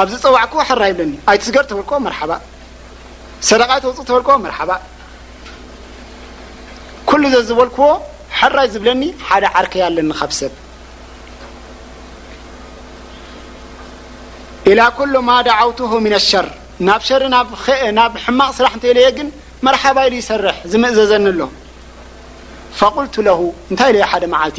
ኣብ ዝጸዋዕክዎ ሐራ ይብለኒ ኣይትስገር ተበልክዎ መርሓባእ ሰደቓ ኣይተውጽእ ተበልክዎ መርሓባእ ኩሉ ዘዝበልክዎ ሐራይ ዝብለኒ ሓደ ዓርከይ ኣለኒ ካብ ሰብ ኢላ ኩሉ ማ ዳዓውትሁ ምን ሸር ናብ ሸሪ ናብ ሕማቕ ስራሕ እንተኢለየ ግን መርሓባ ኢሉ ይሰርሕ ዝምእዘዘኒ ኣሎ ፈቁልቱ ለሁ እንታይ ኢለዮ ሓደ መዓልቲ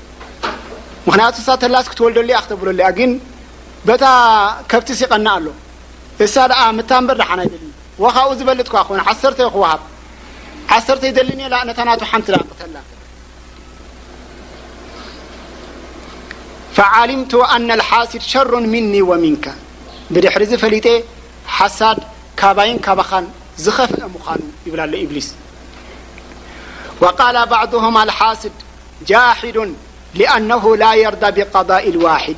ምክንያቱ እሳ ተላስ ክትወልደሉ እያ ክተብለሉ እያ ግን በታ ከብቲ ሲቀና ኣሎ እሳ ደኣ ምታንበር ደሓን ኣይደልን ወካብኡ ዝበልጥ ኳ ክኾነ ዓሰርተ ክወሃብ ዓሰርተ ይደልን እየ ነታ ናቱ ሓንቲ ደኣ ቅተላ ፈዓሊምቱ ኣነ ልሓሲድ ሸሩን ሚኒ ወሚንከ ብድሕሪ እዚ ፈሊጠ ሓሳድ ካባይን ካባኻን ዝኸፍአ ምዃኑ ይብላ ኣሎ ኢብሊስ ወቃላ ባዕድሁም ኣልሓስድ ጃዱ لأنه لا يرى بضاء الواد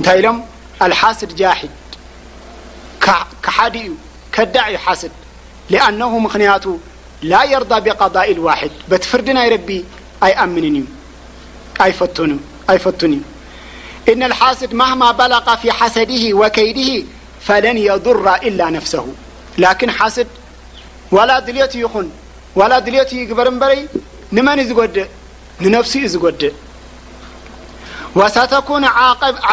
لم الحاسد جاحد كح كدعي حسد لأنه مني لا يرضى بقضاء الواحد بتفرد ي رب أيأمن يفتني إن الحاسد مهما بلغ في حسده وكيده فلن يضر إلا نفسه لكن حسد ዋላ ድልየቱ ይኹን ዋላ ድልየቱ ይግበር እምበረይ ንመን እዩ ዝጎድእ ንነፍሱ እዩ ዝጎድእ ወሰተኩኑ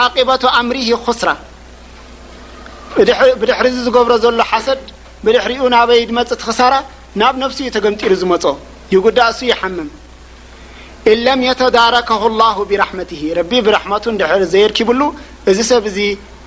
ዓቂበቱ ኣምሪሂ ኹስራ ብድሕሪ እዚ ዝገብሮ ዘሎ ሓሰድ ብድሕሪኡ ናበይ ድመፅእ ትኽሳራ ናብ ነፍሱ እዩ ተገምጢሉ ዝመፆ ይጉዳእ እሱ ይሓምም ኢለም የተዳረከሁ ላሁ ብራሕመትሂ ረቢ ብራሕመቱ እንድሕር ዘየርኪብሉ እዚ ሰብ እዚ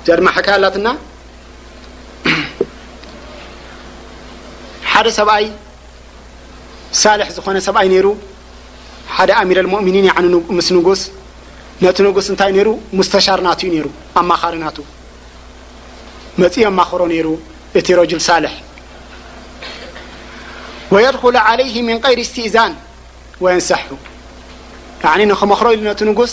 እዚኣ ድማ ሓካያ ኣላትና ሓደ ሰብኣይ ሳልሕ ዝኾነ ሰብኣይ ነይሩ ሓደ ኣሚረ ልሙእሚኒን ያዕኒ ምስ ንጉስ ነቲ ንጉስ እንታይ ነይሩ ሙስተሻር ናቱ እዩ ነይሩ ኣማኻሪ ናቱ መፅኡ ኣማኽሮ ነይሩ እቲ ረጁል ሳልሕ ወየድኹሉ ዓለይህ ምን ቀይሪ እስትእዛን ወየንሰሑ ያዕኒ ንክመኽሮ ኢሉ ነቲ ንጉስ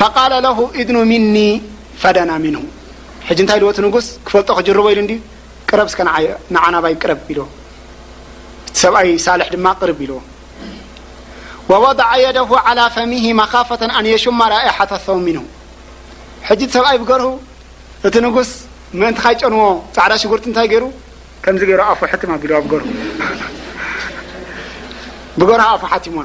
ፈቃለ ለሁ እድኑ ሚኒ ፈደና ሚንሁ ሕጂ እንታይ ኢልዎ እቲ ንጉስ ክፈልጦ ክጅርቦ ኢሉ እንድዩ ቅረብ እስከ ንዓይ ንዓ ናባይ ቅረብ ኢልዎ እቲ ሰብኣይ ሳልሕ ድማ ቅርብ ኢልዎ ወወደዐ የደሁ ዓላ ፈሚሂ መኻፈተ ኣን የሹማ ራኢሓተ ሰው ሚንሁ ሕጂ እቲ ሰብኣይ ብገርሁ እቲ ንጉስ ምእንቲ ካይጨንዎ ፃዕዳ ሽጉርቲ እንታይ ገይሩ ከምዚ ገይሩ ኣፉ ሕትም ኣቢልዎ ብገርሁ ብገርሁ ኣፉ ሓቲምዋ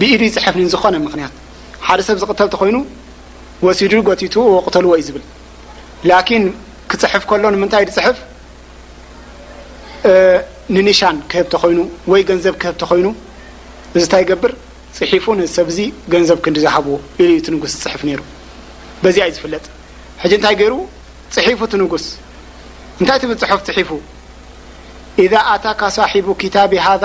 ብኢዱ ይፅሐፍ ን ዝኾነ ምኽንያት ሓደ ሰብ ዝቕተል ተኾይኑ ወሲዱ ጎቲቱ ቅተልዎ እዩ ዝብል ላኪን ክፅሕፍ ከሎ ንምንታይ ዝፅሕፍ ንኒሻን ክህብ ተኾይኑ ወይ ገንዘብ ክህብ ተኾይኑ እዚ እንታይ ይገብር ፅሒፉ ነዚ ሰብ እዚ ገንዘብ ክንዲ ዝሃብዎ ኢሉ እዩ እቲ ንጉስ ዝፅሕፍ ነይሩ በዚኣ እዩ ዝፍለጥ ሕጂ እንታይ ገይሩ ፅሒፉ እቲ ንጉስ እንታይ ትብል ፅሑፍ ፅሒፉ ኢዛ ኣታካ ሳሒቡ ክታቢ ሃዛ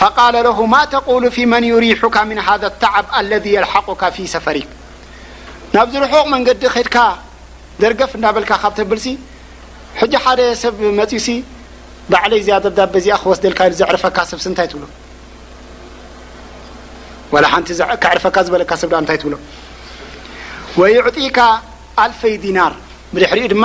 ፈቃለ ለሁ ማ ተቁሉ ፊ መን ዩሪሑካ ምን ሃዛ ተዓብ ኣለዚ የልሓቁካ ፊ ሰፈሪክ ናብዚ ርሑቕ መንገዲ ከድካ ደርገፍ እንዳበልካ ካብ ተብልሲ ሕጂ ሓደ ሰብ መፅዩሲ ባዕለይ እዚኣ ደብዳቤ እዚኣ ክወስደልካ ኢሉ ዘዕርፈካ ሰብሲ እንታይ ትብሎ ዋላ ሓንቲ ከዕርፈካ ዝበለካ ሰብ እንታይ ትብሎ ወይዕጢካ ኣልፈይ ዲናር ብድሕሪኡ ድማ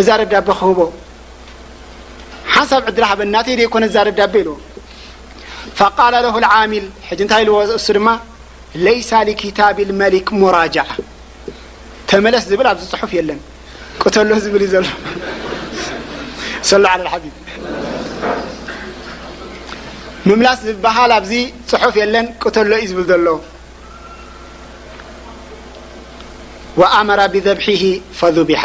እዛ ደብዳቤ ክህቦ ሓንሳብ ዕድል ሃበኒ ናተይ ደይኮነ እዛ ደብዳቤ ኢልዎ ፈቃለ ለሁ ልዓሚል ሕጂ እንታይ ኢልዎ እሱ ድማ ለይሳ ሊኪታብ ልመሊክ ሙራጃዓ ተመለስ ዝብል ኣብዚ ፅሑፍ የለን ቅተሎ ዝብል እዩ ዘሎ ሰሉ ዓለ ልሓቢብ ምምላስ ዝበሃል ኣብዚ ፅሑፍ የለን ቅተሎ እዩ ዝብል ዘሎ ወኣመራ ብዘብሒሂ ፈዙቢሓ